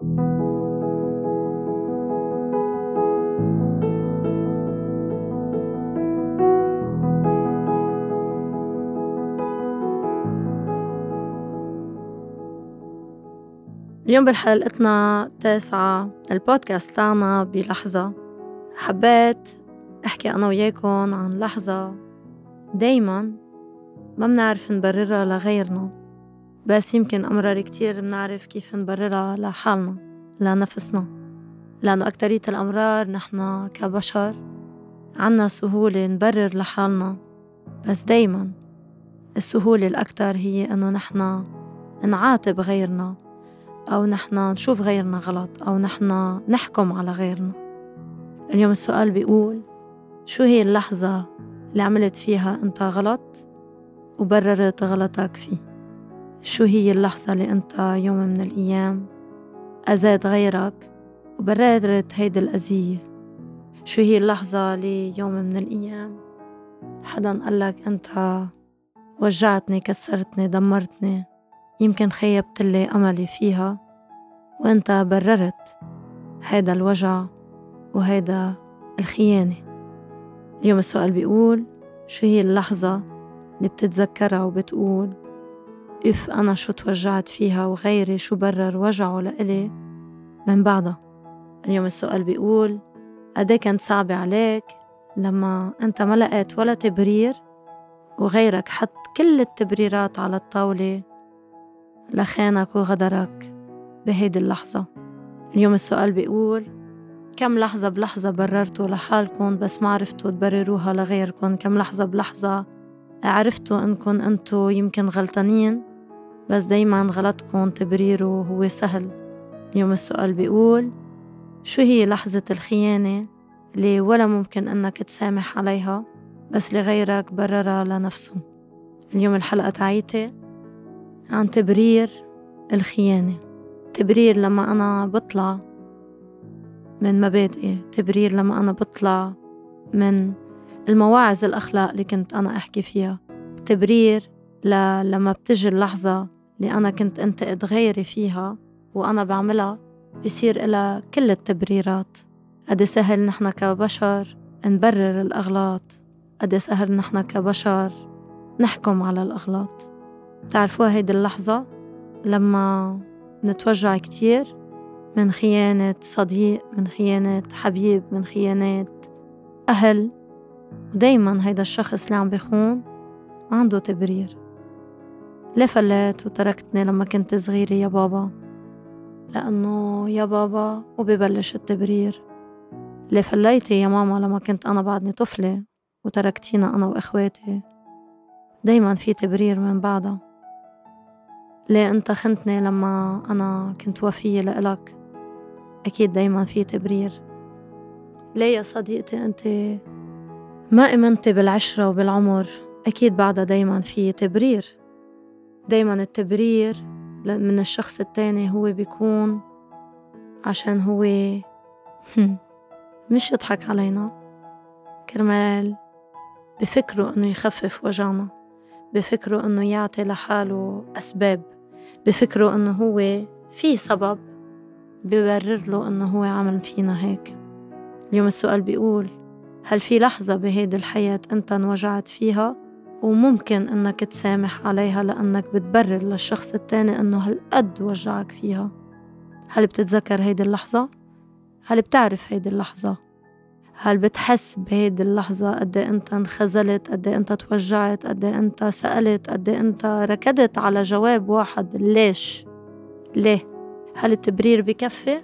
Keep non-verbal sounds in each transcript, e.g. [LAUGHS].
اليوم بحلقتنا التاسعة البودكاست تاعنا بلحظة. حبيت أحكي أنا وياكم عن لحظة دايما ما منعرف نبررها لغيرنا. بس يمكن أمرار كتير منعرف كيف نبررها لحالنا لنفسنا. لأنه أكترية الأمرار نحن كبشر عنا سهولة نبرر لحالنا. بس دايما السهولة الأكتر هي إنه نحن نعاتب غيرنا أو نحن نشوف غيرنا غلط أو نحن نحكم على غيرنا. اليوم السؤال بيقول شو هي اللحظة اللي عملت فيها أنت غلط وبررت غلطك فيه؟ شو هي اللحظة اللي أنت يوم من الأيام أذيت غيرك وبررت هيدي الأذية؟ شو هي اللحظة اللي يوم من الأيام حدا قالك أنت وجعتني كسرتني دمرتني يمكن خيبت لي أملي فيها؟ وأنت بررت هيدا الوجع وهيدا الخيانة. اليوم السؤال بيقول شو هي اللحظة اللي بتتذكرها وبتقول إف أنا شو توجعت فيها وغيري شو برر وجعه لإلي من بعدها اليوم السؤال بيقول قديه كانت صعبة عليك لما أنت ما لقيت ولا تبرير؟ وغيرك حط كل التبريرات على الطاولة لخانك وغدرك بهيدي اللحظة. اليوم السؤال بيقول كم لحظة بلحظة بررتوا لحالكن بس ما عرفتوا تبرروها لغيركن كم لحظة بلحظة عرفتوا انكن انتو يمكن غلطانين؟ بس دايما غلطكن تبريره هو سهل. اليوم السؤال بيقول شو هي لحظة الخيانة اللي ولا ممكن أنك تسامح عليها بس لغيرك بررها لنفسه؟ اليوم الحلقة تعيتي عن تبرير الخيانة. تبرير لما أنا بطلع من مبادئي. تبرير لما أنا بطلع من المواعظ الأخلاق اللي كنت أنا أحكي فيها. تبرير ل... لما بتجي اللحظة اللي أنا كنت أنتقد غيري فيها وأنا بعملها بصير إلها كل التبريرات. قد سهل نحن كبشر نبرر الأغلاط. قد سهل نحن كبشر نحكم على الأغلاط. بتعرفوها هيدي اللحظة؟ لما نتوجع كتير من خيانة صديق من خيانة حبيب من خيانة أهل. ودايما هيدا الشخص اللي عم بيخون عنده تبرير. ليه فليت وتركتني لما كنت صغيرة يا بابا. لأنه يا بابا وببلش التبرير. ليه فليتي يا ماما لما كنت أنا بعدني طفلة وتركتينا أنا وإخواتي. دايما في تبرير من بعدها. ليه أنت خنتني لما أنا كنت وفية لإلك. أكيد دايما في تبرير. ليه يا صديقتي أنت ما إمنتي بالعشرة وبالعمر. أكيد بعدها دايما في تبرير. دايما التبرير من الشخص التاني هو بيكون عشان هو [LAUGHS] مش يضحك علينا. كرمال بفكروا إنه يخفف وجعنا بفكروا إنه يعطي لحاله أسباب بفكروا إنه هو في سبب ببرر له إنه هو عمل فينا هيك. اليوم السؤال بيقول هل في لحظة بهيدي الحياة أنت انوجعت فيها؟ وممكن إنك تسامح عليها لأنك بتبرر للشخص التاني إنه هالقد وجعك فيها. هل بتتذكر هيدي اللحظة؟ هل بتعرف هيدي اللحظة؟ هل بتحس بهيدي اللحظة؟ قد إيه أنت انخزلت قد إيه أنت توجعت؟ قد إيه أنت سألت؟ قد أنت ركضت على جواب واحد؟ ليش؟ ليه؟ هل التبرير بكفي؟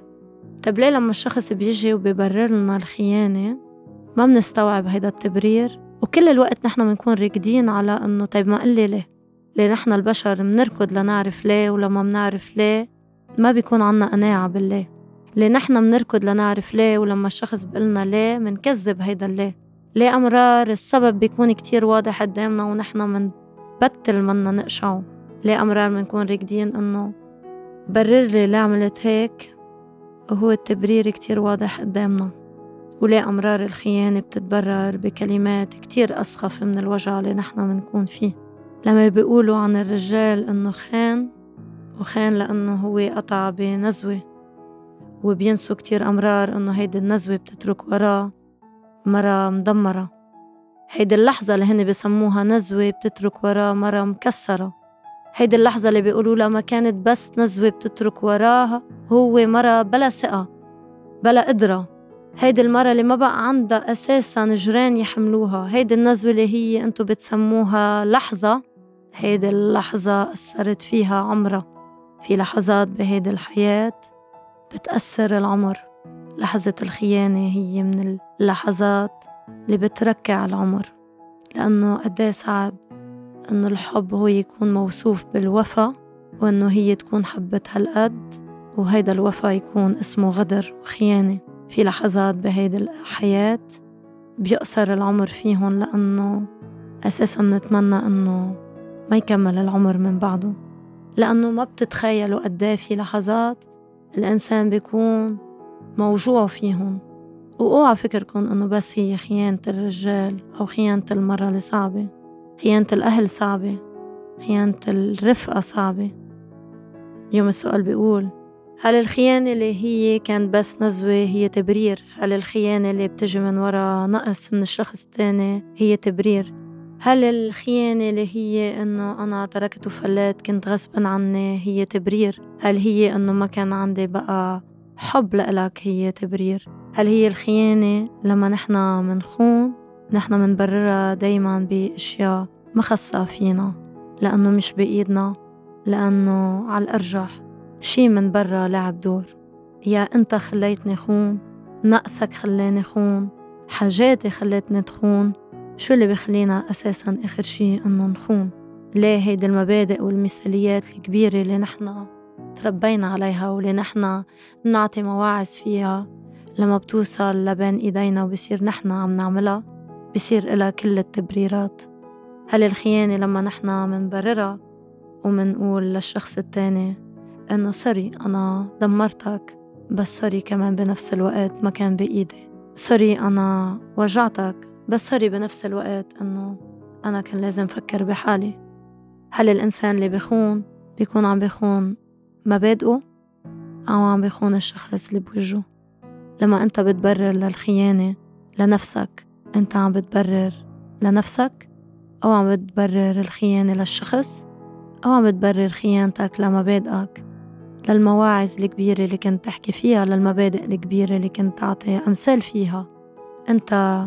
طب ليه لما الشخص بيجي وبيبرر لنا الخيانة ما بنستوعب هيدا التبرير؟ وكل الوقت نحن بنكون راكدين على إنه طيب ما قلي ليه؟ ليه نحن البشر بنركض لنعرف ليه ولما بنعرف ليه؟ ما بيكون عنا قناعة بالليه. ليه نحن بنركض لنعرف ليه ولما الشخص بقلنا ليه منكذب هيدا الليه؟ ليه أمرار السبب بيكون كتير واضح قدامنا ونحن منبتل منا نقشعه؟ ليه أمرار منكون راكدين إنه برر لي ليه عملت هيك؟ وهو التبرير كتير واضح قدامنا. وليه أمرار الخيانة بتتبرر بكلمات كتير أسخف من الوجع اللي نحن منكون فيه. لما بيقولوا عن الرجال إنه خان وخان لأنه هو قطع بنزوة وبينسوا كتير أمرار إنه هيدي النزوة بتترك وراه مرة مدمرة. هيدي اللحظة اللي هن بسموها نزوة بتترك وراه مرة مكسرة. هيدي اللحظة اللي بيقولوا لها ما كانت بس نزوة بتترك وراها هو مرة بلا ثقة بلا قدرة. هيدي المرة اللي ما بقى عندها أساسا جيران يحملوها. هيدي النزوة اللي هي أنتو بتسموها لحظة. هيدي اللحظة أثرت فيها عمرها. في لحظات بهيدي الحياة بتأثر العمر. لحظة الخيانة هي من اللحظات اللي بتركع العمر. لأنه قديه صعب إنه الحب هو يكون موصوف بالوفا وإنه هي تكون حبت هالقد وهيدا الوفا يكون اسمه غدر وخيانة. في لحظات بهيدي الحياة بيقصر العمر فيهم لأنه أساسا نتمنى إنه ما يكمل العمر من بعده. لأنه ما بتتخيلوا قديه في لحظات الإنسان بيكون موجوع فيهم وأوعى فكركم إنه بس هي خيانة الرجال أو خيانة المرة اللي صعبة. خيانة الأهل صعبة. خيانة الرفقة صعبة. اليوم السؤال بيقول هل الخيانة اللي هي كان بس نزوة هي تبرير؟ هل الخيانة اللي بتجي من وراء نقص من الشخص التاني هي تبرير؟ هل الخيانة اللي هي إنه أنا تركت وفلت كنت غصبا عني هي تبرير؟ هل هي إنه ما كان عندي بقى حب لإلك هي تبرير؟ هل هي الخيانة لما نحنا منخون نحنا منبررها دايما بأشياء مخصة فينا لأنه مش بإيدنا لأنه على الأرجح شي من برا لعب دور. يا أنت خليتني خون نقصك خلاني خون. حاجاتي خلتني تخون. شو اللي بخلينا أساسا آخر شي إنه نخون؟ ليه هيدي المبادئ والمثاليات الكبيرة اللي نحنا تربينا عليها واللي نحنا بنعطي مواعظ فيها؟ لما بتوصل لبين إيدينا وبصير نحنا عم نعملها بصير إلها كل التبريرات. هل الخيانة لما نحنا منبررها ومنقول للشخص التاني إنه سوري أنا دمرتك بس sorry كمان بنفس الوقت ما كان بإيدي. sorry أنا وجعتك بس sorry بنفس الوقت إنه أنا كان لازم فكر بحالي. هل الإنسان اللي بيخون بيكون عم بيخون مبادئه؟ أو عم بيخون الشخص اللي بوجهه؟ لما أنت بتبرر للخيانة لنفسك أنت عم بتبرر لنفسك؟ أو عم بتبرر الخيانة للشخص؟ أو عم بتبرر خيانتك لمبادئك؟ للمواعظ الكبيرة اللي كنت تحكي فيها للمبادئ الكبيرة اللي كنت تعطي أمثال فيها. أنت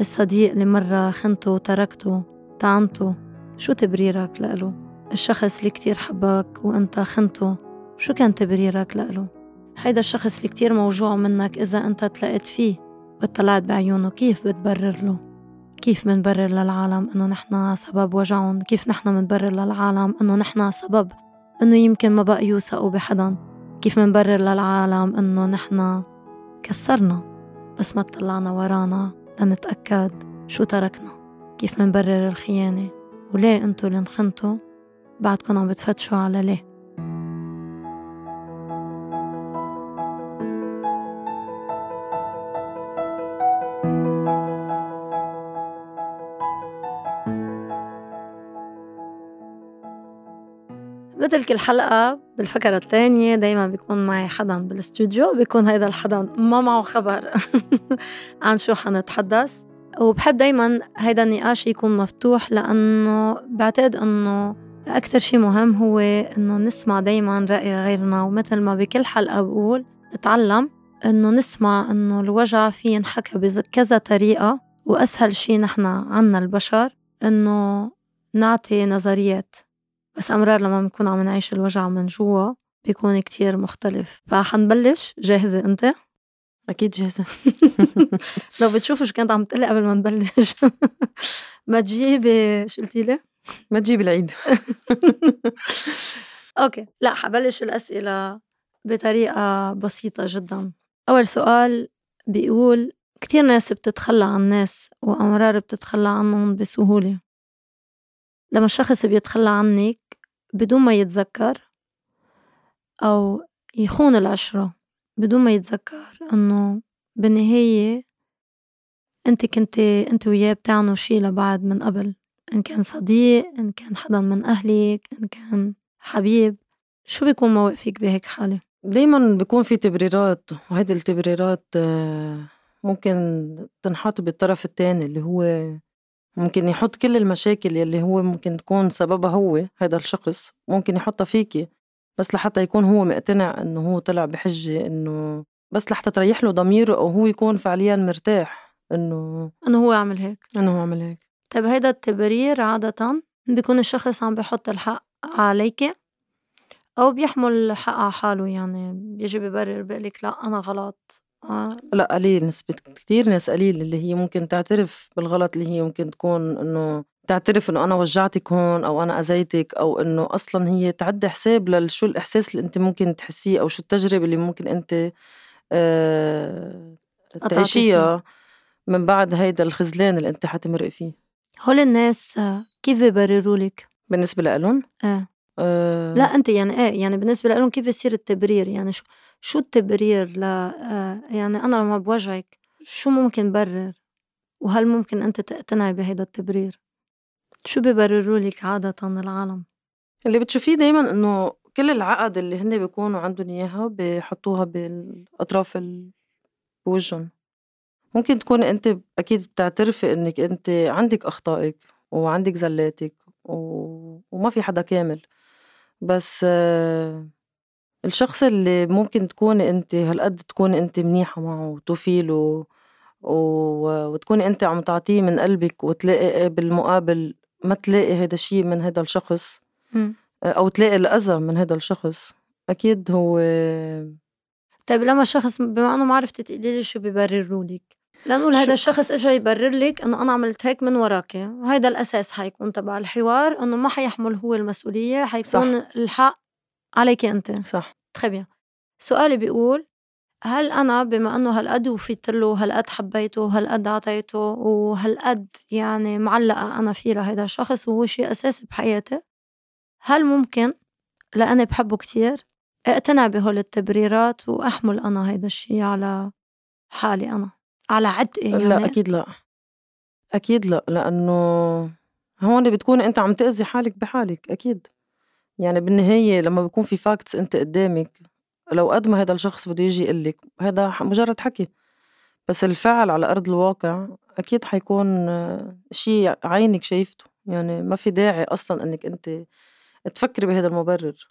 الصديق اللي مرة خنته وتركته طعنته شو تبريرك لإله؟ الشخص اللي كتير حبك وأنت خنته شو كان تبريرك لإله؟ هيدا الشخص اللي كتير موجوع منك إذا أنت تلاقيت فيه وطلعت بعيونه كيف بتبرر له؟ كيف منبرر للعالم إنه نحنا سبب وجعهم؟ كيف نحنا منبرر للعالم إنه نحنا سبب؟ إنه يمكن ما بقى يوثقوا بحدا. كيف منبرر للعالم إنه نحنا كسرنا بس ما طلعنا ورانا لنتأكد شو تركنا. كيف منبرر الخيانة؟ وليه انتو اللي انخنتوا؟ بعدكن عم بتفتشوا على ليه؟ مثل كل حلقة بالفكرة الثانية دايما بيكون معي حدا بالاستوديو بيكون هيدا الحدا ما معه خبر [LAUGHS] عن شو حنتحدث. وبحب دايما هيدا النقاش يكون مفتوح لأنه بعتقد أنه أكثر شي مهم هو أنه نسمع دايما رأي غيرنا. ومثل ما بكل حلقة بقول نتعلم أنه نسمع أنه الوجع في ينحكى بكذا طريقة. وأسهل شي نحن عنا البشر أنه نعطي نظريات بس أمرار لما بنكون عم نعيش الوجع من جوا بيكون كتير مختلف. فحنبلش جاهزة أنت؟ [LAUGHS] أكيد جاهزة. [LAUGHS] لو بتشوفوا شو كنت عم تقلي قبل ما نبلش. [LAUGHS] ما تجيبي شو قلتي لي؟ ما تجيب العيد. أوكي. لا حبلش الأسئلة بطريقة بسيطة جدا. أول سؤال بيقول كتير ناس بتتخلى عن ناس وأمرار بتتخلى عنهم بسهولة. لما الشخص بيتخلى عنك بدون ما يتذكر أو يخون العشرة بدون ما يتذكر إنه بالنهاية أنت كنت أنت وياه بتعنوا شي لبعض من قبل إن كان صديق إن كان حدا من أهلك إن كان حبيب شو بيكون موقفك بهيك حالة؟ دايما بيكون في تبريرات وهيدي التبريرات آه، ممكن تنحط بالطرف التاني اللي هو ممكن يحط كل المشاكل يلي هو ممكن تكون سببها هو هذا الشخص ممكن يحطها فيكي بس لحتى يكون هو مقتنع إنه هو طلع بحجة إنه بس لحتى تريح له ضميره أو هو يكون فعليا مرتاح إنه إنه هو عمل هيك. إنه هو عمل هيك. طيب هيدا التبرير عادة بيكون الشخص عم بحط الحق عليك أو بيحمل الحق على حاله يعني بيجي ببرر بيقلك لا أنا غلط. آه. لأ قليل نسبة كتير ناس قليل اللي هي ممكن تعترف بالغلط اللي هي ممكن تكون إنه تعترف إنه أنا وجعتك هون أو أنا أذيتك أو إنه أصلا هي تعدي حساب لشو الإحساس اللي أنت ممكن تحسيه أو شو التجربة اللي ممكن أنت آه تعيشيها من بعد هيدا الخذلان اللي أنت حتمرق فيه هول الناس كيف بيبرروا لك؟ بالنسبة لإلهم؟ إيه أه. لا أنت يعني إيه يعني بالنسبة لهم كيف يصير التبرير؟ يعني شو شو التبرير ل آه يعني أنا لما بوجعك شو ممكن برر؟ وهل ممكن أنت تقتنعي بهيدا التبرير؟ شو ببرروا لك عادة العالم؟ اللي بتشوفيه دايما إنه كل العقد اللي هن بيكونوا عندهم إياها بحطوها بالأطراف بوجهن ممكن تكون أنت أكيد بتعترفي إنك أنت عندك أخطائك وعندك زلاتك و... وما في حدا كامل. بس الشخص اللي ممكن تكوني أنتِ هالقد تكوني أنتِ منيحة معه وتوفي له و... وتكوني أنتِ عم تعطيه من قلبِك وتلاقي بالمقابل ما تلاقي هيدا الشي من هيدا الشخص إمم. أو تلاقي الأذى من هيدا الشخص أكيد هو طيب لما الشخص بما إنه ما عرفتِ تقولي لي شو بيبرروا لِك لنقول هذا الشخص اجى يبرر لك إنه أنا عملت هيك من وراك. هيدا الأساس حيكون تبع الحوار إنه ما حيحمل هو المسؤولية حيكون صح. الحق عليك أنت. صح. تخبي سؤالي بيقول هل أنا بما إنه هالقد وفيت له هالقد حبيته هالقد عطيته وهالقد يعني معلقة أنا فيه لهيدا الشخص وهو شيء أساسي بحياتي هل ممكن؟ لأني بحبه كتير. اقتنع بهول التبريرات وأحمل أنا هيدا الشيء على حالي أنا. على عتقي يعني؟ لا أكيد لأ. أكيد لأ لأنه هون بتكون أنت عم تأذي حالك بحالك أكيد. يعني بالنهاية لما بيكون في فاكتس أنت قدامك لو قد ما هذا الشخص بده يجي يقول لك هذا مجرد حكي. بس الفعل على أرض الواقع أكيد حيكون شيء عينك شايفته. يعني ما في داعي أصلا إنك أنت تفكري بهذا المبرر.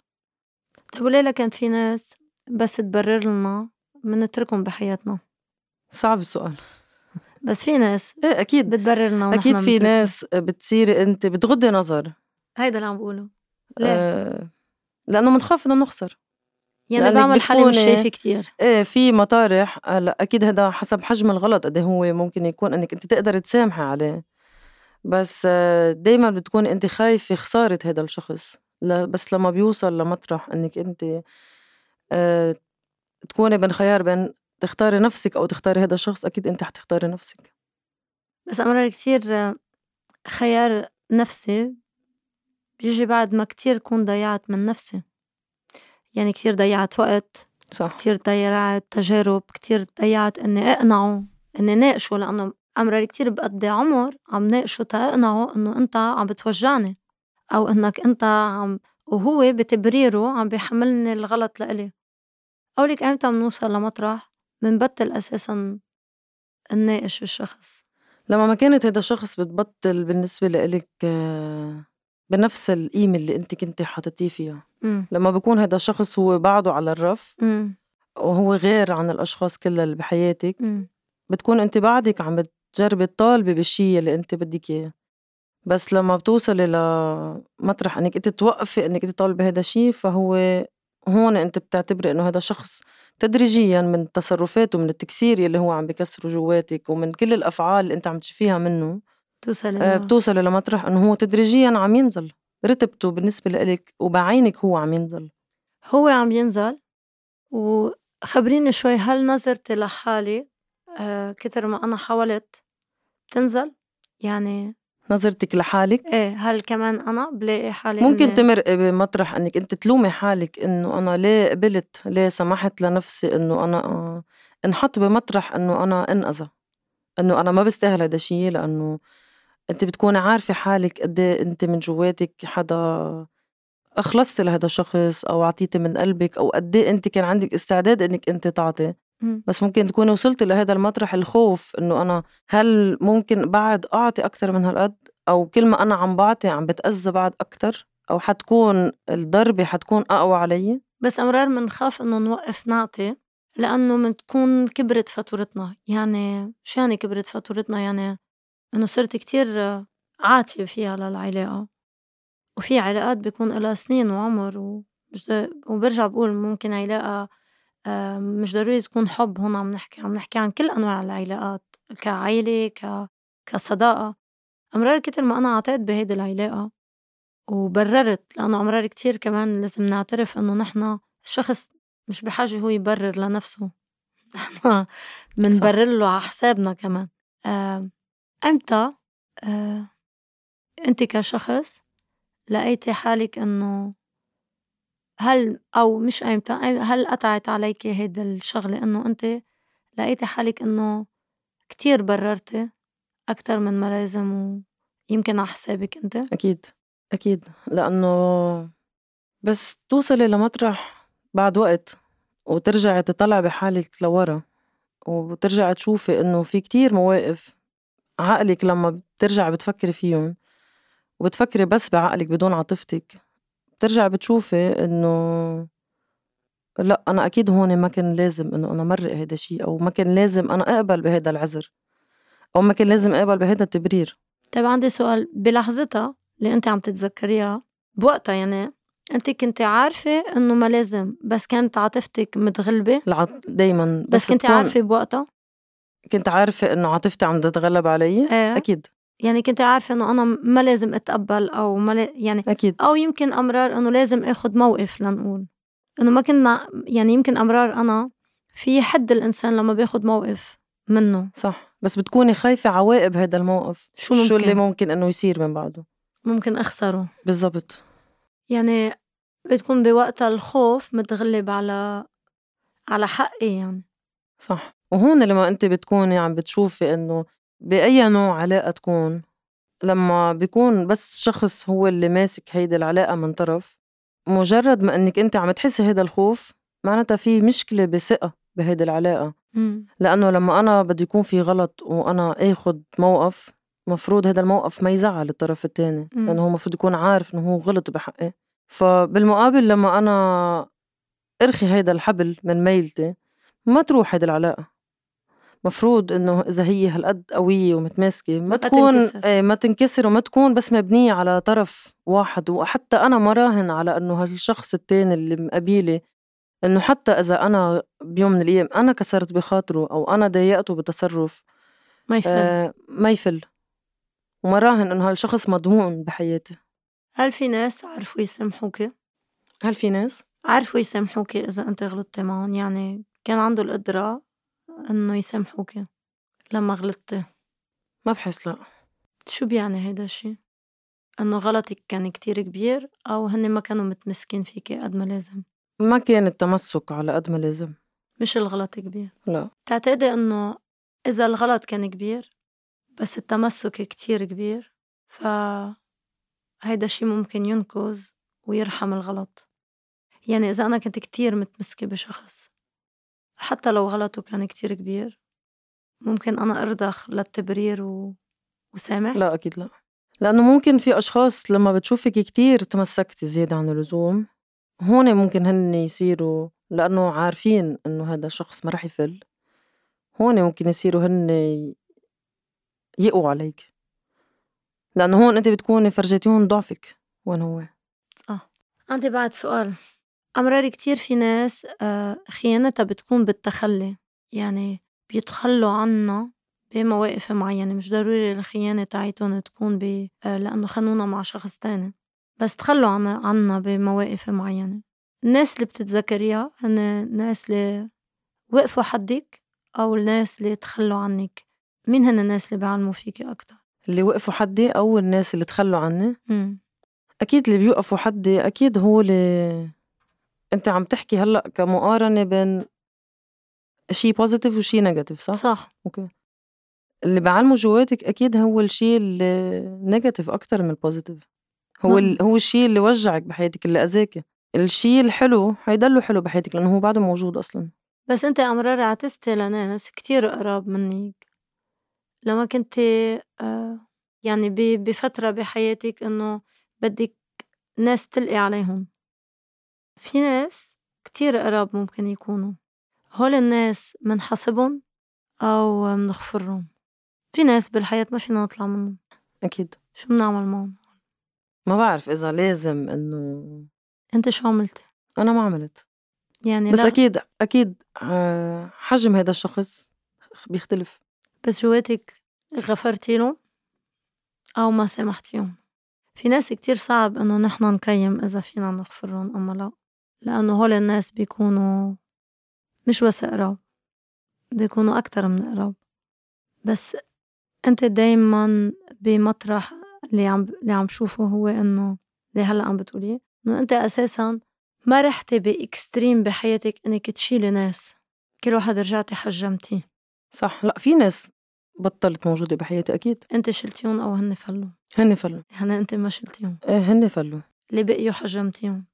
طيب وليه كانت في ناس بس تبرر لنا منتركهم بحياتنا. صعب السؤال. بس في ناس إيه أكيد. بتبرر لنا أكيد في ناس بتصيري أنت بتغضي نظر هيدا اللي عم بقوله. ليه؟ آه لأنه بنخاف إنه نخسر. يعني بعمل حالي مش شايفة كتير. إيه في مطارح. هلا أكيد هذا حسب حجم الغلط قد إيه هو ممكن يكون إنك أنت تقدر تسامحي عليه. بس آه، دايما بتكون أنت خايفة خسارة هذا الشخص. بس لما بيوصل لمطرح إنك أنت أه تكوني بين خيار بين تختاري نفسك أو تختاري هذا الشخص أكيد أنت حتختاري نفسك. بس أمرار كتير خيار نفسي بيجي بعد ما كتير كون ضيعت من نفسي. يعني كتير ضيعت وقت صح. كتير ضيعت تجارب كتير ضيعت إني أقنعه إني ناقشه لأنه أمرار كتير بقضي عمر عم ناقشه تقنعه إنه أنت عم بتوجعني أو إنك أنت عم وهو بتبريره عم بيحملني الغلط لإلي. أقولك إمتى بنوصل لمطرح بنبطل أساسًا نناقش الشخص. لمّا ما كانت هيدا الشخص بتبطّل بالنسبة لإلِك بنفس القيمة اللي أنتِ كنتِ حاطّتيه فيها، إمم. لمّا بيكون هيدا الشخص هو بعده على الرّف إمم. وهو غير عن الأشخاص كلّا اللي بحياتِك، إمم. بتكون أنتِ بعدِك عم بتجربي تطالبي بالشي اللي أنتِ بدِّك إياه، بس لمّا بتوصلي لمطرح إنِّك أنتِ توقّفي إنِّك تطالبي هيدا الشي فهو هون أنتِ بتعتبري إنه هيدا شخص تدريجيًا من تصرفاته من التكسير يلّي هو عم بكسره جوّاتِك ومن كل الأفعال اللي أنتِ عم تشوفيها منّه توصلي آآ بتوصلي لمطرح إنه هو تدريجيًا عم ينزل، رتبته بالنسبة لإلِك وبعينِك هو عم ينزل. هو عم ينزل وخبريني شوي هل نظرتي لحالي آآ كتر ما أنا حاولت بتنزل؟ يعني نظرتِك لحالِك؟ إيه، هل كمان أنا بلاقي حالي ممكن تمرقي بمطرح إنِّك أنتِ تلومي حالِك إنه أنا ليه قبلت، ليه سمحت لنفسي إنه أنا انحط بمطرح إنه أنا أنأذى، إنه أنا ما بستاهل هيدا الشي لإنه أنتِ بتكوني عارفة حالِك قد إيه أنتِ من جوّاتِك حدا أخلصتي لهذا الشخص أو عطيتي من قلبك أو قد إيه أنت كان عندك استعداد إنك أنت تعطي. بس ممكن تكوني وصلتي لهذا المطرح الخوف إنه أنا هل ممكن بعد أعطي أكتر من هالقد؟ أو كل ما أنا عم بعطي عم بتأذى بعد أكتر؟ أو حتكون الضربة حتكون أقوى علي؟ بس أمرار منخاف إنه نوقف نعطي لأنه من تكون كبرت فاتورتنا يعني شو يعني كبرت فاتورتنا يعني إنه صرت كتير عاتية فيها للعلاقة. وفي علاقات بيكون إلها سنين وعمر وبرجع بقول ممكن علاقة مش ضروري تكون حب. هون عم نحكي عم نحكي عن كل أنواع العلاقات كعيلة ك... كصداقة. أمرار كتر ما أنا عطيت بهيدي العلاقة وبررت لأنه أمرار كتير كمان لازم نعترف إنه نحن الشخص مش بحاجة هو يبرر لنفسه. [LAUGHS] نحن منبرر له على حسابنا كمان. آه، إمتى؟ آه، أنت كشخص لقيتي حالك إنه هل أو مش ايمتى هل قطعت عليك هيدا الشغلة إنه أنت لقيتي حالك إنه كتير بررتي أكتر من ما لازم ويمكن على حسابك أنت؟ أكيد أكيد لأنه بس توصلي لمطرح بعد وقت وترجعي تطلعي بحالك لورا وترجعي تشوفي إنه في كتير مواقف عقلك لما بترجع بتفكري فيهم وبتفكري بس بعقلك بدون عاطفتك. بترجع بتشوفي إنه لأ أنا أكيد هون ما كان لازم إنه أنا مرق هيدا الشي أو ما كان لازم أنا أقبل بهيدا العذر أو ما كان لازم أقبل بهيدا التبرير. طيب عندي سؤال. بلحظتها اللي أنت عم تتذكريها بوقتها يعني أنت كنت عارفة إنه ما لازم بس كانت عاطفتك متغلبة؟ العط... دايما بس, بس كنت عارفة بوقتها؟ كنت عارفة إنه عاطفتي عم تتغلب علي؟ إيه. أكيد. يعني كنت عارفة إنه أنا ما لازم أتقبل أو ما لا يعني أكيد. أو يمكن أمرار إنه لازم آخد موقف لنقول. إنه ما كنا يعني يمكن أمرار أنا في حد الإنسان لما بياخد موقف منه. صح. بس بتكوني خايفة عواقب هذا الموقف. شو شو ممكن؟ اللي ممكن؟ إنه يصير من بعده؟ ممكن أخسره. بالضبط. يعني بتكون بوقتها الخوف متغلب على على حقي يعني. صح. وهون لما أنت بتكوني عم بتشوفي إنه بأي نوع علاقة تكون لما بيكون بس شخص هو اللي ماسك هيدي العلاقة من طرف مجرد ما إنك أنت عم تحسي هيدا الخوف معناتها في مشكلة بثقة بهيدي العلاقة مم. لأنه لما أنا بده يكون في غلط وأنا آخد موقف مفروض هذا الموقف ما يزعل الطرف الثاني مم. لأنه هو مفروض يكون عارف إنه هو غلط بحقي فبالمقابل لما أنا أرخي هيدا الحبل من ميلتي ما تروح هيدي العلاقة مفروض إنه إذا هي هالقد قوية ومتماسكة ما تكون تنكسر. إيه ما تنكسر وما تكون بس مبنية على طرف واحد. وحتى أنا ما راهن على إنه هالشخص التاني اللي مقابيلي إنه حتى إذا أنا بيوم من الأيام أنا كسرت بخاطره أو أنا ضايقته بتصرف ما يفهم آه ما يفل. وما راهن إنه هالشخص مضمون بحياتي. هل في ناس عرفوا يسامحوك هل في ناس؟ عرفوا يسامحوك إذا أنت غلطتي معهم؟ يعني كان عنده القدرة إنه يسامحوك لما غلطتي ما بحس لا. شو بيعني هيدا الشي؟ إنه غلطك كان كتير كبير أو هن ما كانوا متمسكين فيكي قد ما لازم؟ ما كان التمسك على قد ما لازم. مش الغلط كبير. لا. تعتقدي إنه إذا الغلط كان كبير بس التمسك كتير كبير ف هيدا الشي ممكن ينقذ ويرحم الغلط. يعني إذا أنا كنت كتير متمسكة بشخص حتى لو غلطه كان كتير كبير ممكن أنا أرضخ للتبرير و... وسامح؟ لا أكيد لا. لأنه ممكن في أشخاص لما بتشوفك كتير تمسكتي زيادة عن اللزوم هون ممكن هن يصيروا لأنه عارفين إنه هذا الشخص ما رح يفل. هون ممكن يصيروا هن يقوا عليك. لأنه هون أنت بتكوني فرجيتيهم ضعفك. وين هو؟ عندي بعد سؤال. أمرار كتير في ناس آه، خيانتها بتكون بالتخلي يعني بيتخلوا عنا بمواقف معينة مش ضروري الخيانة تاعيتهم تكون ب آه، لأنه خانونا مع شخص تاني بس تخلوا عنا, عنا بمواقف معينة الناس اللي بتتذكريها هن الناس اللي وقفوا حدك أو الناس اللي تخلوا عنك مين هن الناس اللي بيعلموا فيكي أكتر؟ اللي وقفوا حدي أو الناس اللي تخلوا عني مم. أكيد اللي بيوقفوا حدي أكيد هو اللي أنت عم تحكي هلأ كمقارنة بين شيء positive وشيء negative صح؟ صح. okay. اللي بعلم جواتك أكيد هو الشيء ال negative أكتر من ال positive هو ال... هو الشيء اللي وجعك بحياتك اللي اذاكي الشيء الحلو حيضله حلو بحياتك لأنه هو بعده موجود أصلا. بس أنت امرار عتستي لناس كتير قراب منك. لما كنت آه، يعني بفترة بحياتك إنه بدك ناس تلقي عليهم. في ناس كتير قراب ممكن يكونوا. هول الناس منحاسبهم أو منغفرهم. في ناس بالحياة ما فينا نطلع منهم. أكيد. شو بنعمل معهم؟ ما بعرف إذا لازم إنه أنت شو عملتي؟ أنا ما عملت. يعني بس لا. أكيد أكيد آه، حجم هذا الشخص بيختلف. بس جواتك غفرتي له أو ما سامحتيهم؟ في ناس كتير صعب إنه نحن نقيم إذا فينا نغفرهم أم لا. لأنه هول الناس بيكونوا مش بس قراب بيكونوا أكتر من قراب. بس أنت دايما بمطرح اللي عم اللي عم شوفه هو إنه اللي هلأ عم بتقوليه إنه أنت أساسا ما رحتي بإكستريم بحياتك إنك تشيلي ناس. كل واحد رجعتي حجمتيه صح. لأ في ناس بطلت موجودة بحياتي أكيد. أنت شلتيهم أو هن فلوا؟ هن فلوا. يعني أنت ما شلتيهم. إيه هن فلوا. اللي بقيوا حجمتيهم.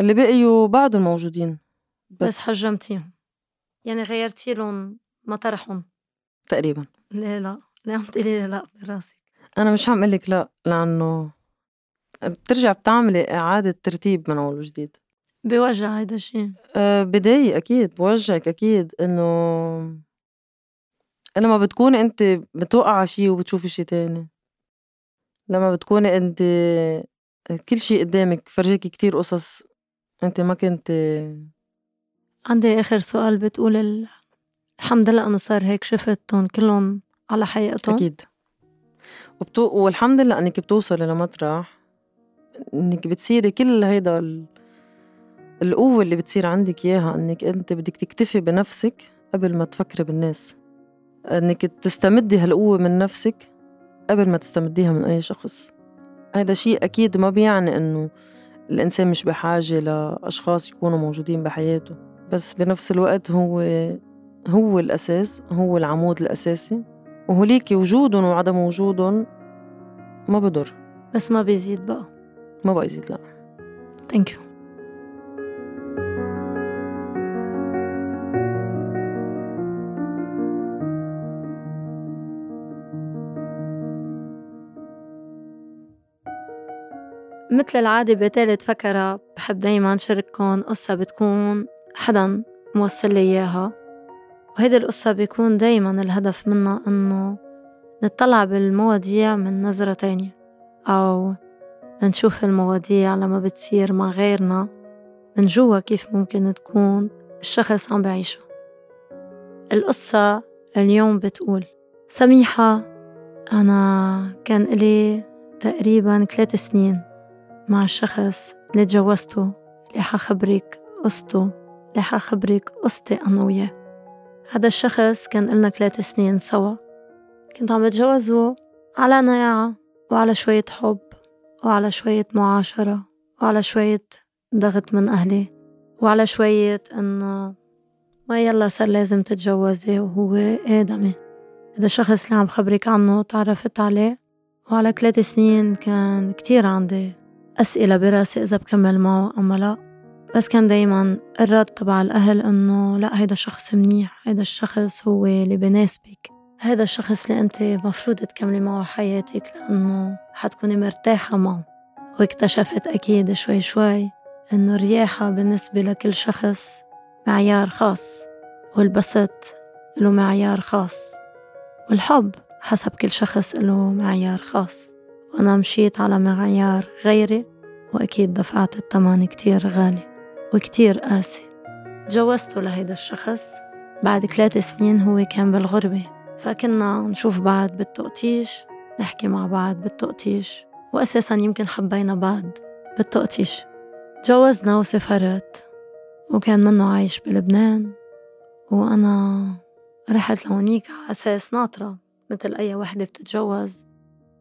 اللي بقيوا بعضهم موجودين. بس, بس حجمتيهم يعني غيرتي لهم مطرحهم. تقريبا. ليه لا. ليه عم تقولي لي لا براسك. أنا مش عم لك لا لأنه بترجع بتعملي إعادة ترتيب من أول وجديد. بوجع هيدا الشيء أه بداية أكيد بوجعك أكيد إنه لما بتكوني أنت بتوقع على شي وبتشوفي شي تاني. لما بتكوني أنت كل شي قدامك فرجيكي كتير قصص أنت ما كنت عندي آخر سؤال بتقول ال... الحمد لله أنه صار هيك شفتهم كلهم على حقيقتهم. أكيد. وبتو... والحمد لله إنك بتوصلي لمطرح إنك بتصيري كل هيدا ال... القوة اللي بتصير عندك إياها إنك أنت بدك تكتفي بنفسك قبل ما تفكري بالناس. إنك تستمدي هالقوة من نفسك قبل ما تستمديها من أي شخص. هذا شيء أكيد ما بيعني إنه الإنسان مش بحاجة لأشخاص يكونوا موجودين بحياته. بس بنفس الوقت هو هو الأساس هو العمود الأساسي. وهوليك وجودهم وعدم وجودهم ما بضر. بس ما بيزيد بقى. ما بقى يزيد لا. ثانك يو مثل العادة بتالت فكرة بحب دايما شارككم قصة بتكون حدا موصل لي إياها وهيدي القصة بيكون دايما الهدف منها إنه نطلع بالمواضيع من نظرة تانية أو نشوف المواضيع لما بتصير مع غيرنا من جوا كيف ممكن تكون الشخص عم بعيشها. القصة اليوم بتقول سميحة أنا كان إلي تقريبا ثلاث سنين. مع الشخص اللي تجوزته اللي حخبرك قصته اللي حخبرك قصتي أنا وياه هذا الشخص كان إلنا ثلاث سنين سوا. كنت عم بتجوزه على نياعة وعلى شوية حب وعلى شوية معاشرة وعلى شوية ضغط من أهلي وعلى شوية إنه ما يلا صار لازم تتجوزي وهو آدمي. هذا الشخص اللي عم خبرك عنه تعرفت عليه وعلى ثلاث سنين كان كتير عندي أسئلة براسي إذا بكمل معه أما لا. بس كان دايما الرد تبع الأهل إنه لا هيدا الشخص منيح هيدا الشخص هو اللي بناسبك. هيدا الشخص اللي أنت مفروض تكملي معه حياتك لأنه حتكوني مرتاحة معه. واكتشفت أكيد شوي شوي إنه الرياحة بالنسبة لكل شخص معيار خاص والبسط له معيار خاص والحب حسب كل شخص له معيار خاص. وأنا مشيت على معيار غيري وأكيد دفعت الثمن كتير غالي وكتير قاسي. تجوزته لهيدا الشخص بعد ثلاث سنين هو كان بالغربة فكنا نشوف بعض بالتقطيش نحكي مع بعض بالتقطيش وأساسا يمكن حبينا بعض بالتقطيش. تجوزنا وسافرت وكان منه عايش بلبنان وأنا رحت لهونيك على أساس ناطرة مثل أي وحدة بتتجوز.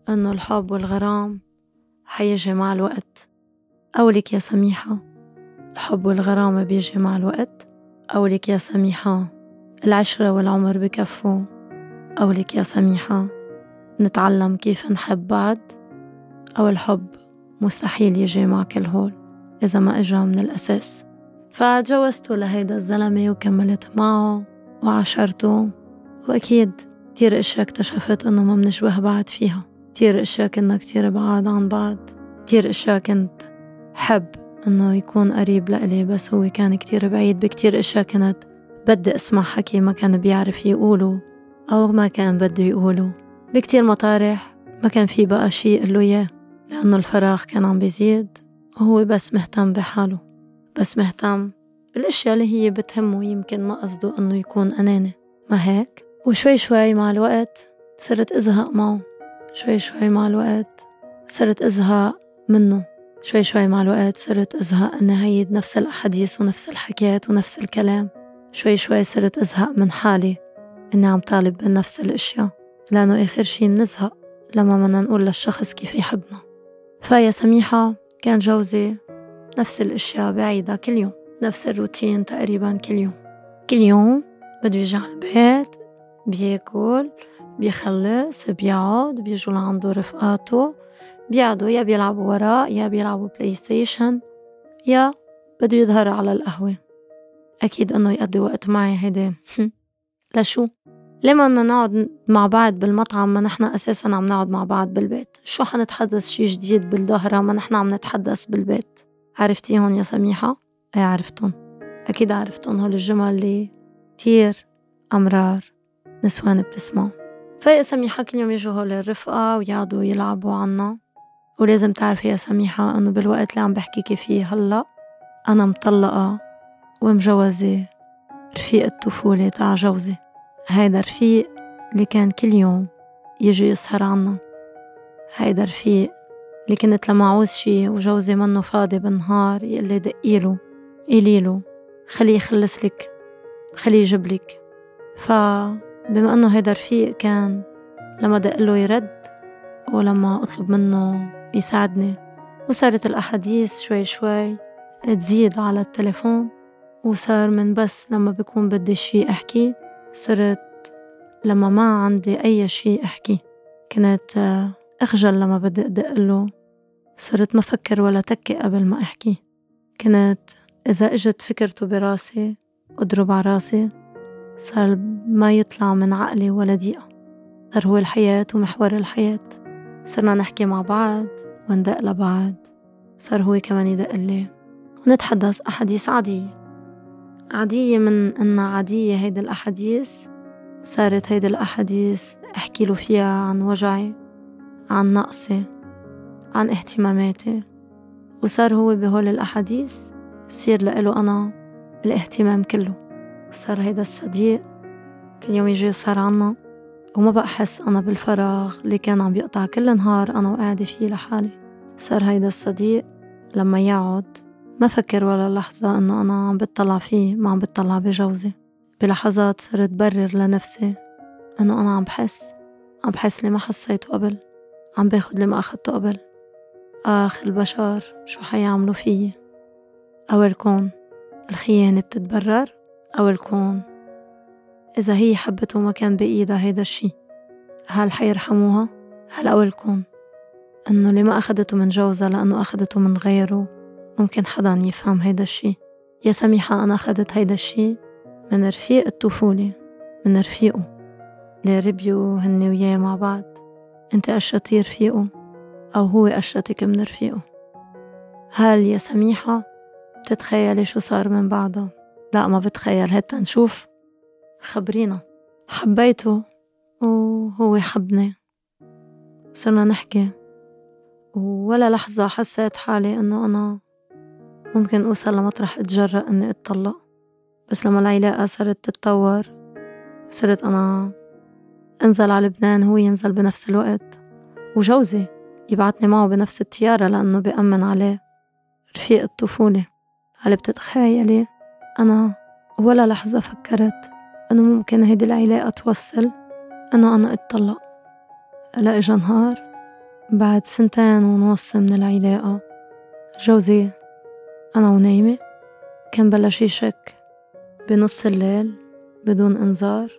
إنه الحب والغرام حيجي مع الوقت. أولك يا سميحة الحب والغرام بيجي مع الوقت. أولك يا سميحة العشرة والعمر بكفوا أولك يا سميحة نتعلم كيف نحب بعض. أو الحب مستحيل يجي مع كل هول إذا ما إجا من الأساس. فتجوزته لهيدا الزلمة وكملت معه وعاشرته. وأكيد كتير أشياء اكتشفت إنه ما منشبه بعد فيها. كتير أشياء كنا كتير بعاد عن بعض. كتير أشياء كنت حب إنه يكون قريب لإلي بس هو كان كتير بعيد. بكتير أشياء كنت بدي أسمع حكي ما كان بيعرف يقوله أو ما كان بده يقوله. بكتير مطارح ما كان في بقى شي يقله إياه لأنه الفراغ كان عم بيزيد وهو بس مهتم بحاله بس مهتم بالأشياء اللي هي بتهمه. يمكن ما قصده إنه يكون أناني. ما هيك؟ وشوي شوي مع الوقت صرت أزهق معه. شوي شوي مع الوقت صرت أزهق منه. شوي شوي مع الوقت صرت أزهق إني عيد نفس الأحاديث ونفس الحكايات ونفس الكلام. شوي شوي صرت أزهق من حالي إني عم طالب بنفس الأشياء لأنه آخر شي منه زهق لما بدنا نقول للشخص كيف يحبنا. فيا سميحة كان جوزي نفس الأشياء بعيدة كل يوم نفس الروتين تقريبا كل يوم. كل يوم بده يجي على البيت بياكل بيخلص بيقعد بيجوا لعنده رفقاته بيقعدوا يا بيلعبوا ورق يا بيلعبوا PlayStation يا بده يظهر على القهوة. أكيد إنه يقضي وقت معي هيدا [LAUGHS] لشو؟ ليه ما نقعد مع بعض بالمطعم ما نحن أساسا عم نقعد مع بعض بالبيت؟ شو حنتحدث شي جديد بالظهرة ما نحن عم نتحدث بالبيت؟ عرفتيهم يا سميحة؟ إيه عرفتهم. أكيد عرفتهم هول الجمل اللي كتير أمرار نسوان بتسمعوا فيا سميحة كل يوم يجوا هول الرفقة ويقعدوا يلعبوا عنا. ولازم تعرفي يا سميحة إنه بالوقت اللي عم بحكيكي فيه هلأ أنا مطلقة ومجوزة رفيق الطفولة تاع جوزي. هيدا رفيق اللي كان كل يوم يجي يسهر عنا. هيدا رفيق اللي كنت لما عوز شي وجوزي منه فاضي بالنهار يقلي دقيله قيليله خليه يخلص لك خليه يجيب لك. فبما أنه هيدا رفيق كان لما دقله يرد ولما أطلب منه يساعدني وصارت الأحاديث شوي شوي تزيد على التليفون وصار من بس لما بكون بدي شي أحكي صرت لما ما عندي أي شي أحكي. كنت آه، أخجل لما بدي أدقله صرت ما فكر ولا تكي قبل ما أحكي. كنت إذا إجت فكرته براسي أضرب على راسي. صار ما يطلع من عقلي ولا دقيقة. صار هو الحياة ومحور الحياة. صرنا نحكي مع بعض وندق لبعض. صار هو كمان يدق لي ونتحدث أحاديث عادية. عادية من إنها عادية هيدي الأحاديث. صارت هيدي الأحاديث أحكي له فيها عن وجعي عن نقصي عن اهتماماتي. وصار هو بهول الأحاديث صير لإله أنا الاهتمام كله. وصار هيدا الصديق. كل يوم يجي يسهر عنا وما بقى أحس أنا بالفراغ اللي كان عم بيقطع كل نهار أنا وقاعدة فيه لحالي. صار هيدا الصديق لما يقعد ما فكر ولا لحظة إنه أنا عم بتطلع فيه ما عم بتطلع بجوزي. بلحظات صرت برر لنفسي إنه أنا عم بحس عم بحس اللي ما حسيته قبل عم باخد اللي ما أخدته قبل. آخ البشر شو حيعملوا فيي؟ أو الكون الخيانة بتتبرر؟ أو الكون. إذا هي حبته ما كان بإيدها هيدا الشي هل حيرحموها؟ هل أو الكون؟ إنه اللي ما أخدته من جوزها لأنه أخدته من غيره. ممكن حدا يفهم هيدا الشي. يا سميحة أنا أخدت هيدا الشي من رفيق الطفولة من رفيقه. اللي ربيوا هن وياه مع بعض؟ أنت قشطتي رفيقه؟ أو هو قشطك من رفيقه؟ هل يا سميحة بتتخيلي شو صار من بعدها؟ لا ما بتخيل. هتا نشوف خبرينا. حبيته وهو حبني صرنا نحكي. ولا لحظة حسيت حالي إنه أنا ممكن أوصل لمطرح أتجرأ إني أتطلق. بس لما العلاقة صارت تتطور صرت أنا أنزل على لبنان هو ينزل بنفس الوقت. وجوزي يبعتني معه بنفس الطيارة لأنه بيأمن عليه رفيق الطفولة. هل بتتخيلي؟ أنا ولا لحظة فكرت إنه ممكن هيدي العلاقة توصل. إنه أنا أتطلق. هلا إجا نهار بعد سنتين ونص من العلاقة. جوزي أنا ونايمة. كان بلش يشك بنص الليل بدون إنذار.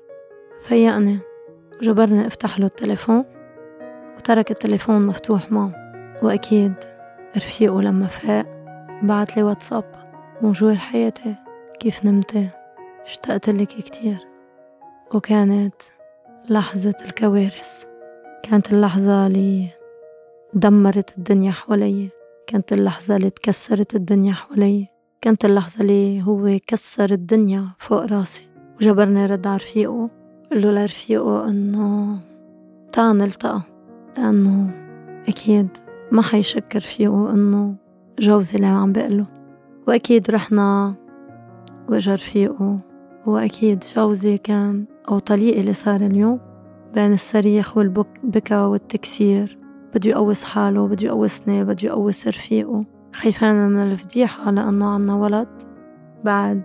فيقني وجبرني أفتح له التليفون. وترك التليفون مفتوح معه. وأكيد رفيقه لما فاق بعت لي واتساب. موجود حياتي. كيف نمتي اشتقت لك كتير وكانت لحظة الكوارث. كانت اللحظة اللي دمرت الدنيا حوالي كانت اللحظة اللي تكسرت الدنيا حوالي كانت اللحظة اللي هو كسر الدنيا فوق راسي. وجبرني رد على رفيقه قل له لرفيقه إنه تعال نلتقى لأنه أكيد ما حيشك رفيقه إنه جوزي اللي عم بقله وأكيد رحنا وإجا رفيقه وأكيد جوزي كان أو طليقي اللي صار اليوم بين الصريخ والبكا والتكسير. بده يقوس حاله بده يقوسني بده يقوس رفيقه. خايفان من الفضيحة لأنه عنا ولد. بعد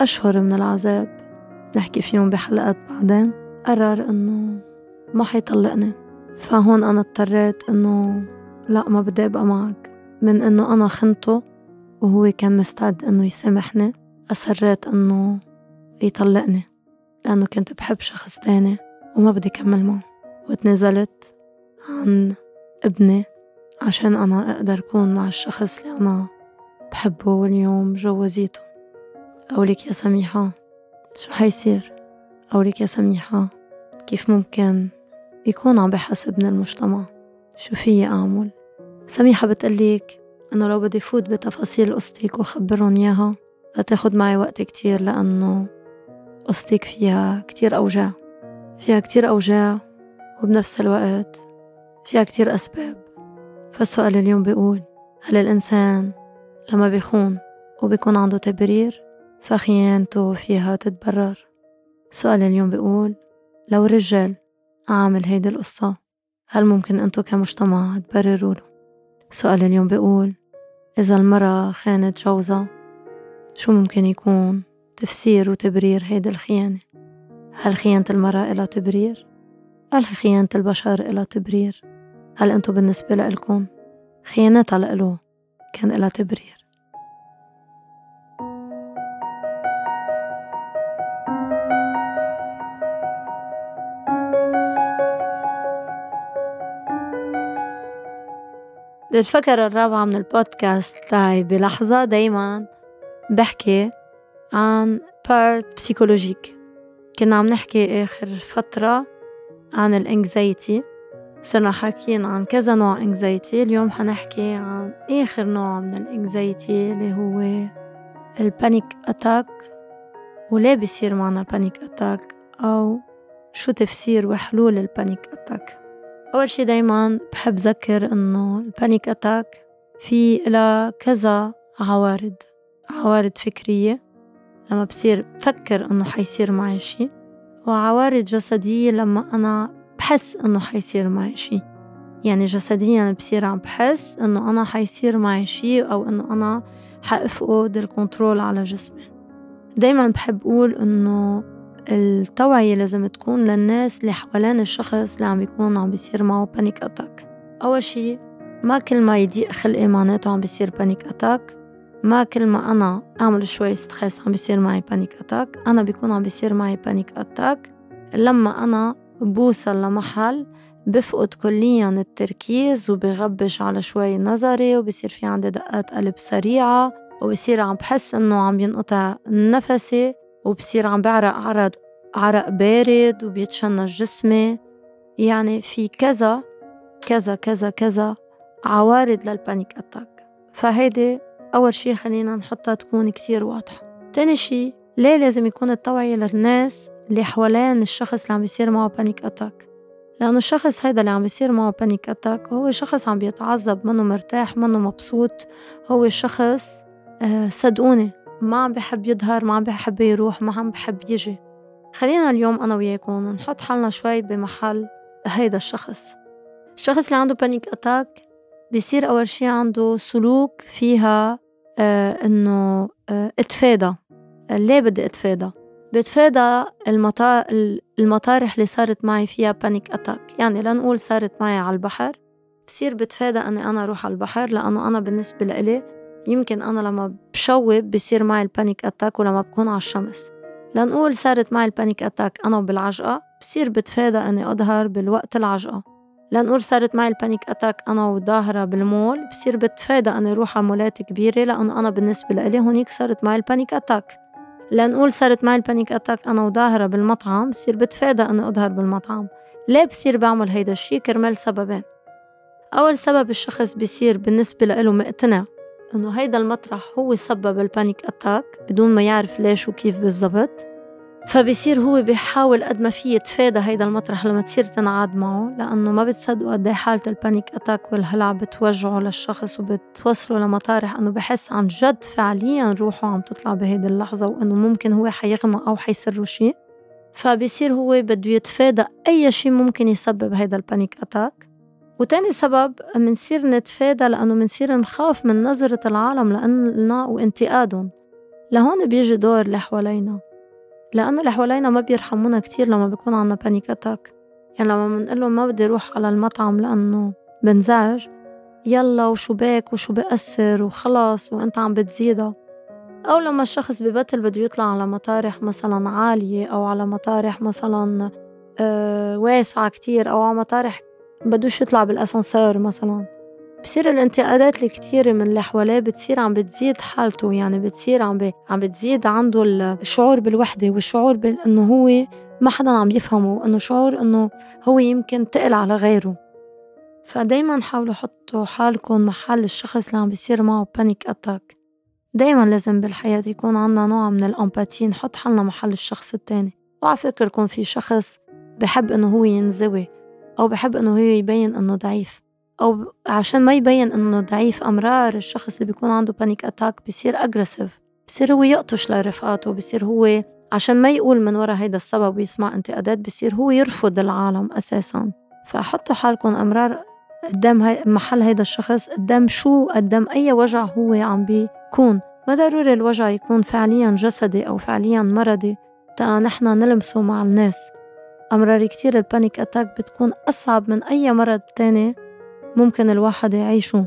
أشهر من العذاب. نحكي فيهم بحلقات بعدين. قرر إنه ما حيطلقني. فهون أنا اضطريت إنه لا ما بدي أبقى معك. من إنه أنا خنته وهو كان مستعد إنه يسامحني. أصريت إنه يطلقني لأنه كنت بحب شخص تاني وما بدي كمل معه. وتنازلت عن ابني عشان أنا أقدر أكون مع الشخص اللي أنا بحبه واليوم جوزيته أقولك يا سميحة شو حيصير؟ أقولك يا سميحة كيف ممكن يكون عم بحاسبني المجتمع؟ شو فيي أعمل؟ سميحة بتقليك إنه لو بدي فوت بتفاصيل قصتك وخبرهم إياها لتاخد معي وقت كتير لأنه قصتك فيها كتير أوجاع. فيها كتير أوجاع وبنفس الوقت فيها كتير أسباب. فالسؤال اليوم بيقول هل الإنسان لما بيخون وبيكون عنده تبرير فخيانته فيها تتبرر؟ سؤال اليوم بيقول لو رجال عامل هيدي القصة هل ممكن أنتو كمجتمع تبرروا له؟ سؤال اليوم بيقول إذا المرأة خانت جوزها شو ممكن يكون تفسير وتبرير هيدي الخيانة هل خيانة المرأة إلها تبرير؟ هل خيانة البشر إلها تبرير؟ هل أنتو بالنسبة لإلكم خيانتها لإله كان إلها تبرير؟ بالفكرة الرابعة من البودكاست تاعي بلحظة دايما بحكي عن part psychologique كنا عم نحكي آخر فترة عن ال anxiety صرنا حاكيين عن كذا نوع anxiety اليوم حنحكي عن آخر نوع من ال anxiety اللي هو ال panic attack وليه بيصير معنا panic attack أو شو تفسير وحلول ال panic attack أول شي دايما بحب ذكر إنه ال panic attack في إلو كذا عوارض. عوارض فكرية لما بصير بفكر إنه حيصير معي شي وعوارض جسدية لما أنا بحس إنه حيصير معي شي. يعني جسديا بصير عم بحس إنه أنا حيصير معي شي أو إنه أنا حأفقد ال control على جسمي. دايما بحب أقول إنه التوعية لازم تكون للناس اللي حوالين الشخص اللي عم بيكون عم بيصير معه panic attack أول شي ما كل ما يضيق خلقي معناته عم بيصير panic attack ما كل ما أنا أعمل شوي stress عم بيصير معي panic attack أنا بيكون عم بيصير معي panic attack لما أنا بوصل لمحل بفقد كليا التركيز وبغبش على شوي نظري وبصير في عندي دقات قلب سريعة وبصير عم بحس إنه عم ينقطع نفسي وبصير عم بعرق عرق عرق بارد وبيتشنج جسمي. يعني في كذا كذا كذا كذا عوارض لل panic attack فهيدي أول شي خلينا نحطها تكون كتير واضحة. تاني شي ليه لازم يكون التوعية للناس اللي حوالين الشخص اللي عم بيصير معه panic attack لأنه الشخص هيدا اللي عم بيصير معه panic attack هو شخص عم بيتعذب منه مرتاح منه مبسوط. هو شخص آه صدقوني ما عم بحب يظهر ما عم بحب يروح ما عم بحب يجي. خلينا اليوم أنا وياكم نحط حالنا شوي بمحل هيدا الشخص. الشخص اللي عنده panic attack بيصير أول شي عنده سلوك فيها آه إنه آه إتفادى. ليه بدي إتفادى؟ بتفادى المطار المطارح اللي صارت معي فيها panic attack يعني لنقول صارت معي على البحر. بصير بتفادى أني أنا أروح على البحر لأنه أنا بالنسبة لإلي يمكن أنا لما بشوب بصير معي ال panic attack ولما بكون على الشمس. لنقول صارت معي ال panic attack أنا وبالعجقة بصير بتفادى أني أظهر بالوقت العجقة. لنقول صارت معي ال panic attack أنا وظاهرة بالمول. بصير بتفادى أني أروح على مولات كبيرة لأنه أنا بالنسبة لإلي هونيك صارت معي ال panic attack. لنقول صارت معي ال panic attack أنا وظاهرة بالمطعم بصير بتفادى أني أظهر بالمطعم. ليه بصير بعمل هيدا الشي كرمال سببين. أول سبب الشخص بيصير بالنسبة له مقتنع إنه هيدا المطرح هو سبب ال panic attack بدون ما يعرف ليش وكيف بالضبط. فبصير هو بيحاول قد ما في يتفادى هيدا المطرح لما تصير تنعاد معه لأنه ما بتصدقوا قد إيه حالة ال panic attack والهلع بتوجعه للشخص وبتوصله لمطارح إنه بحس عن جد فعليا روحه عم تطلع بهيدي اللحظة وإنه ممكن هو حيغمى أو حيصرله شيء. فبصير هو بده يتفادى أي شيء ممكن يسبب هيدا ال panic attack وتاني سبب منصير نتفادى لأنه منصير نخاف من نظرة العالم لنا وانتقادهم لهون بيجي دور اللي حوالينا. لأنه اللي حوالينا ما بيرحمونا كتير لما بيكون عنا panic attack يعني لما بنقول ما بدي أروح على المطعم لأنه بنزعج يلا وشو بك وشو بأثر وخلص وأنت عم بتزيدها أو لما الشخص ببطل بده يطلع على مطارح مثلا عالية أو على مطارح مثلا آه واسعة كتير أو على مطارح بدوش يطلع بالأسانسير مثلا. بصير الانتقادات الكتيرة من اللي حواليه بتصير عم بتزيد حالته يعني بتصير عم عم بتزيد عنده الشعور بالوحدة والشعور بأنه هو ما حدا عم يفهمه وأنه شعور أنه هو يمكن تقل على غيره. فدايما حاولوا حطوا حالكم محل الشخص اللي عم بيصير معه بانيك أتاك دايما لازم بالحياة يكون عنا نوع من ال empathie نحط حالنا محل الشخص التاني. وعلى فكرة يكون في شخص بحب إنه هو ينزوي أو بحب إنه هو يبين إنه ضعيف. أو عشان ما يبين إنه ضعيف أمرار الشخص اللي بيكون عنده panic attack بصير agressif بصير هو يقطش لرفقاته بصير هو عشان ما يقول من ورا هيدا السبب ويسمع انتقادات بصير هو يرفض العالم أساسا. فحطوا حالكم أمرار قدام هاي محل هيدا الشخص قدام شو؟ قدام أي وجع هو عم بيكون. ما ضروري الوجع يكون فعليا جسدي أو فعليا مرضي تا نحن نلمسه مع الناس. أمرار كتير ال panic attack بتكون أصعب من أي مرض تاني. ممكن الواحد يعيشه.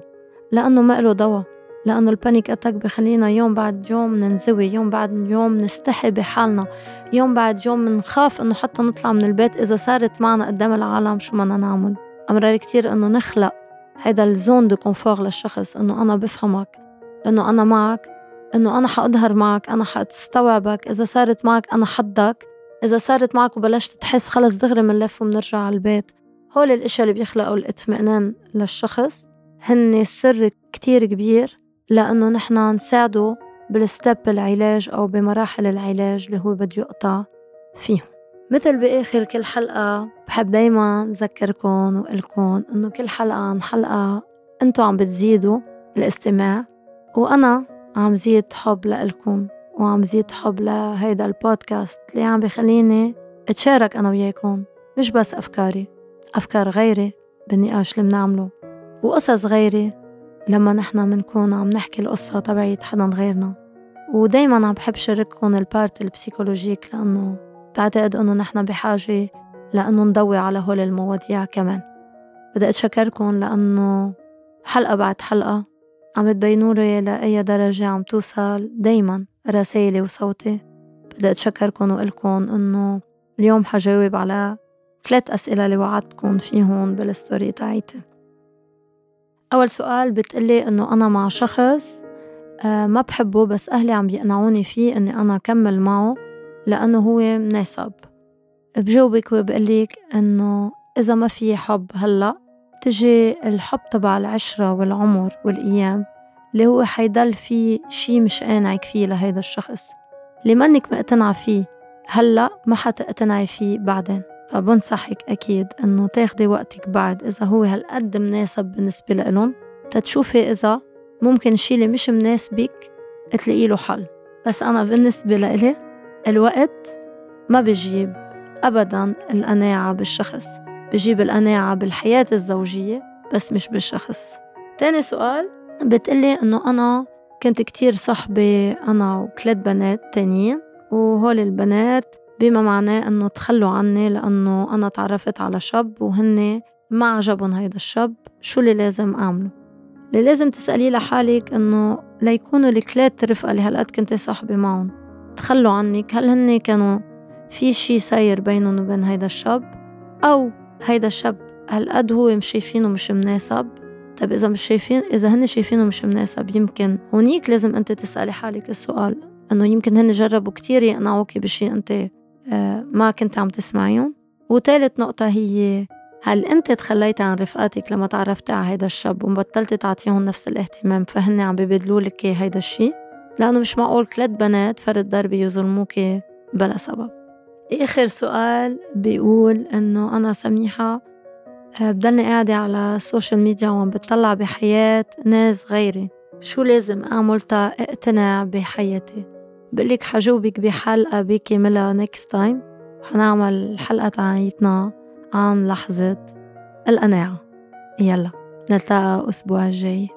لأنه ما له دوا لأنه ال panic attack بخلينا يوم بعد يوم ننزوي يوم بعد يوم نستحي بحالنا. يوم بعد يوم نخاف إنه حتى نطلع من البيت إذا صارت معنا قدام العالم شو بدنا نعمل. أمرار كتير إنه نخلق هيدا ال zone de confort للشخص إنه أنا بفهمك إنه أنا معك إنه أنا حأظهر معك أنا حأستوعبك. إذا صارت معك أنا حدك إذا صارت معك وبلشت تحس خلص دغري منلف ومنرجع على البيت. هول الأشياء اللي بيخلقوا الاطمئنان للشخص هن سر كتير كبير لأنه نحن نساعده بال step العلاج أو بمراحل العلاج اللي هو بده يقطع فيهم. مثل بآخر كل حلقة بحب دايما أذكركم وإلكم إنه كل حلقة عن حلقة أنتوا عم بتزيدوا الاستماع وأنا عم زيد حب لإلكم وعم زيد حب لهيدا البودكاست اللي عم بخليني أتشارك أنا وياكم مش بس أفكاري. أفكار غيري بالنقاش اللي بنعمله وقصص غيري لما نحن منكون عم نحكي القصة تبعيت حدا غيرنا. ودايما عم بحب شارككم ال part ال psychologique لأنه بعتقد إنه نحن بحاجة لأنه نضوي على هول المواضيع كمان. بدي أتشكركم لأنه حلقة بعد حلقة عم تبينوا لي لأي درجة عم توصل دايما رسايلي وصوتي. بدي أتشكركم وإلكم إنه اليوم حجاوب على ثلاث أسئلة اللي وعدتكم فيهم بال story تاعيتي. أول سؤال بتقلي إنه أنا مع شخص آه، ما بحبه بس أهلي عم بيقنعوني فيه إني أنا أكمل معه لأنه هو مناسب بجاوبك وبقلك إنه إذا ما في حب هلأ تجي الحب تبع العشرة والعمر والأيام اللي هو حيضل في شي مش قانعك فيه لهيدا الشخص. اللي منك مقتنعة فيه هلأ ما حتقتنعي فيه بعدين. فبنصحك أكيد إنه تاخدي وقتك بعد إذا هو هالقد مناسب بالنسبة لإلهم. تتشوفي إذا ممكن الشي اللي مش مناسبك تلاقي له حل. بس أنا بالنسبة لإلي الوقت ما بيجيب أبدا القناعة بالشخص. بجيب القناعة بالحياة الزوجية بس مش بالشخص. تاني سؤال بتقلي إنه أنا كنت كتير صحبة أنا وثلاث بنات تانيين وهول البنات بما معناه إنه تخلوا عني لأنه أنا تعرفت على شاب وهن ما عجبهم هيدا الشاب شو اللي لازم أعمله؟ اللي لازم تسأليه لحالك إنه ليكونوا الكلات رفقة اللي هالقد كنت صاحبة معهم. تخلوا عنك هل هن كانوا في شي ساير بينهم وبين هيدا الشاب؟ أو هيدا الشاب هالقد هو مش شايفينه مش مناسب؟ طب إذا مش شايفين إذا هن شايفينه مش مناسب يمكن هونيك لازم أنت تسألي حالك السؤال إنه يمكن هن جربوا كتير يقنعوكي بشي أنت ما كنت عم تسمعيهم. وثالث نقطة هي هل أنت تخليتي عن رفقاتك لما تعرفتي على هيدا الشاب وبطلتي تعطيهم نفس الاهتمام فهن عم ببدلوا لك هيدا الشي؟ لأنه مش معقول ثلاث بنات فرد ضربة يظلموكي بلا سبب. آخر سؤال بيقول إنه أنا سميحة آه، بضلني قاعدة على ال social media وعم بتطلع بحياة ناس غيري. شو لازم أعمل تا أقتنع بحياتي؟ بقلك حجاوبك بحلقة بكاملها next time حنعمل حلقة تاعيتنا عن لحظة القناعة. يلا نلتقى أسبوع الجاي.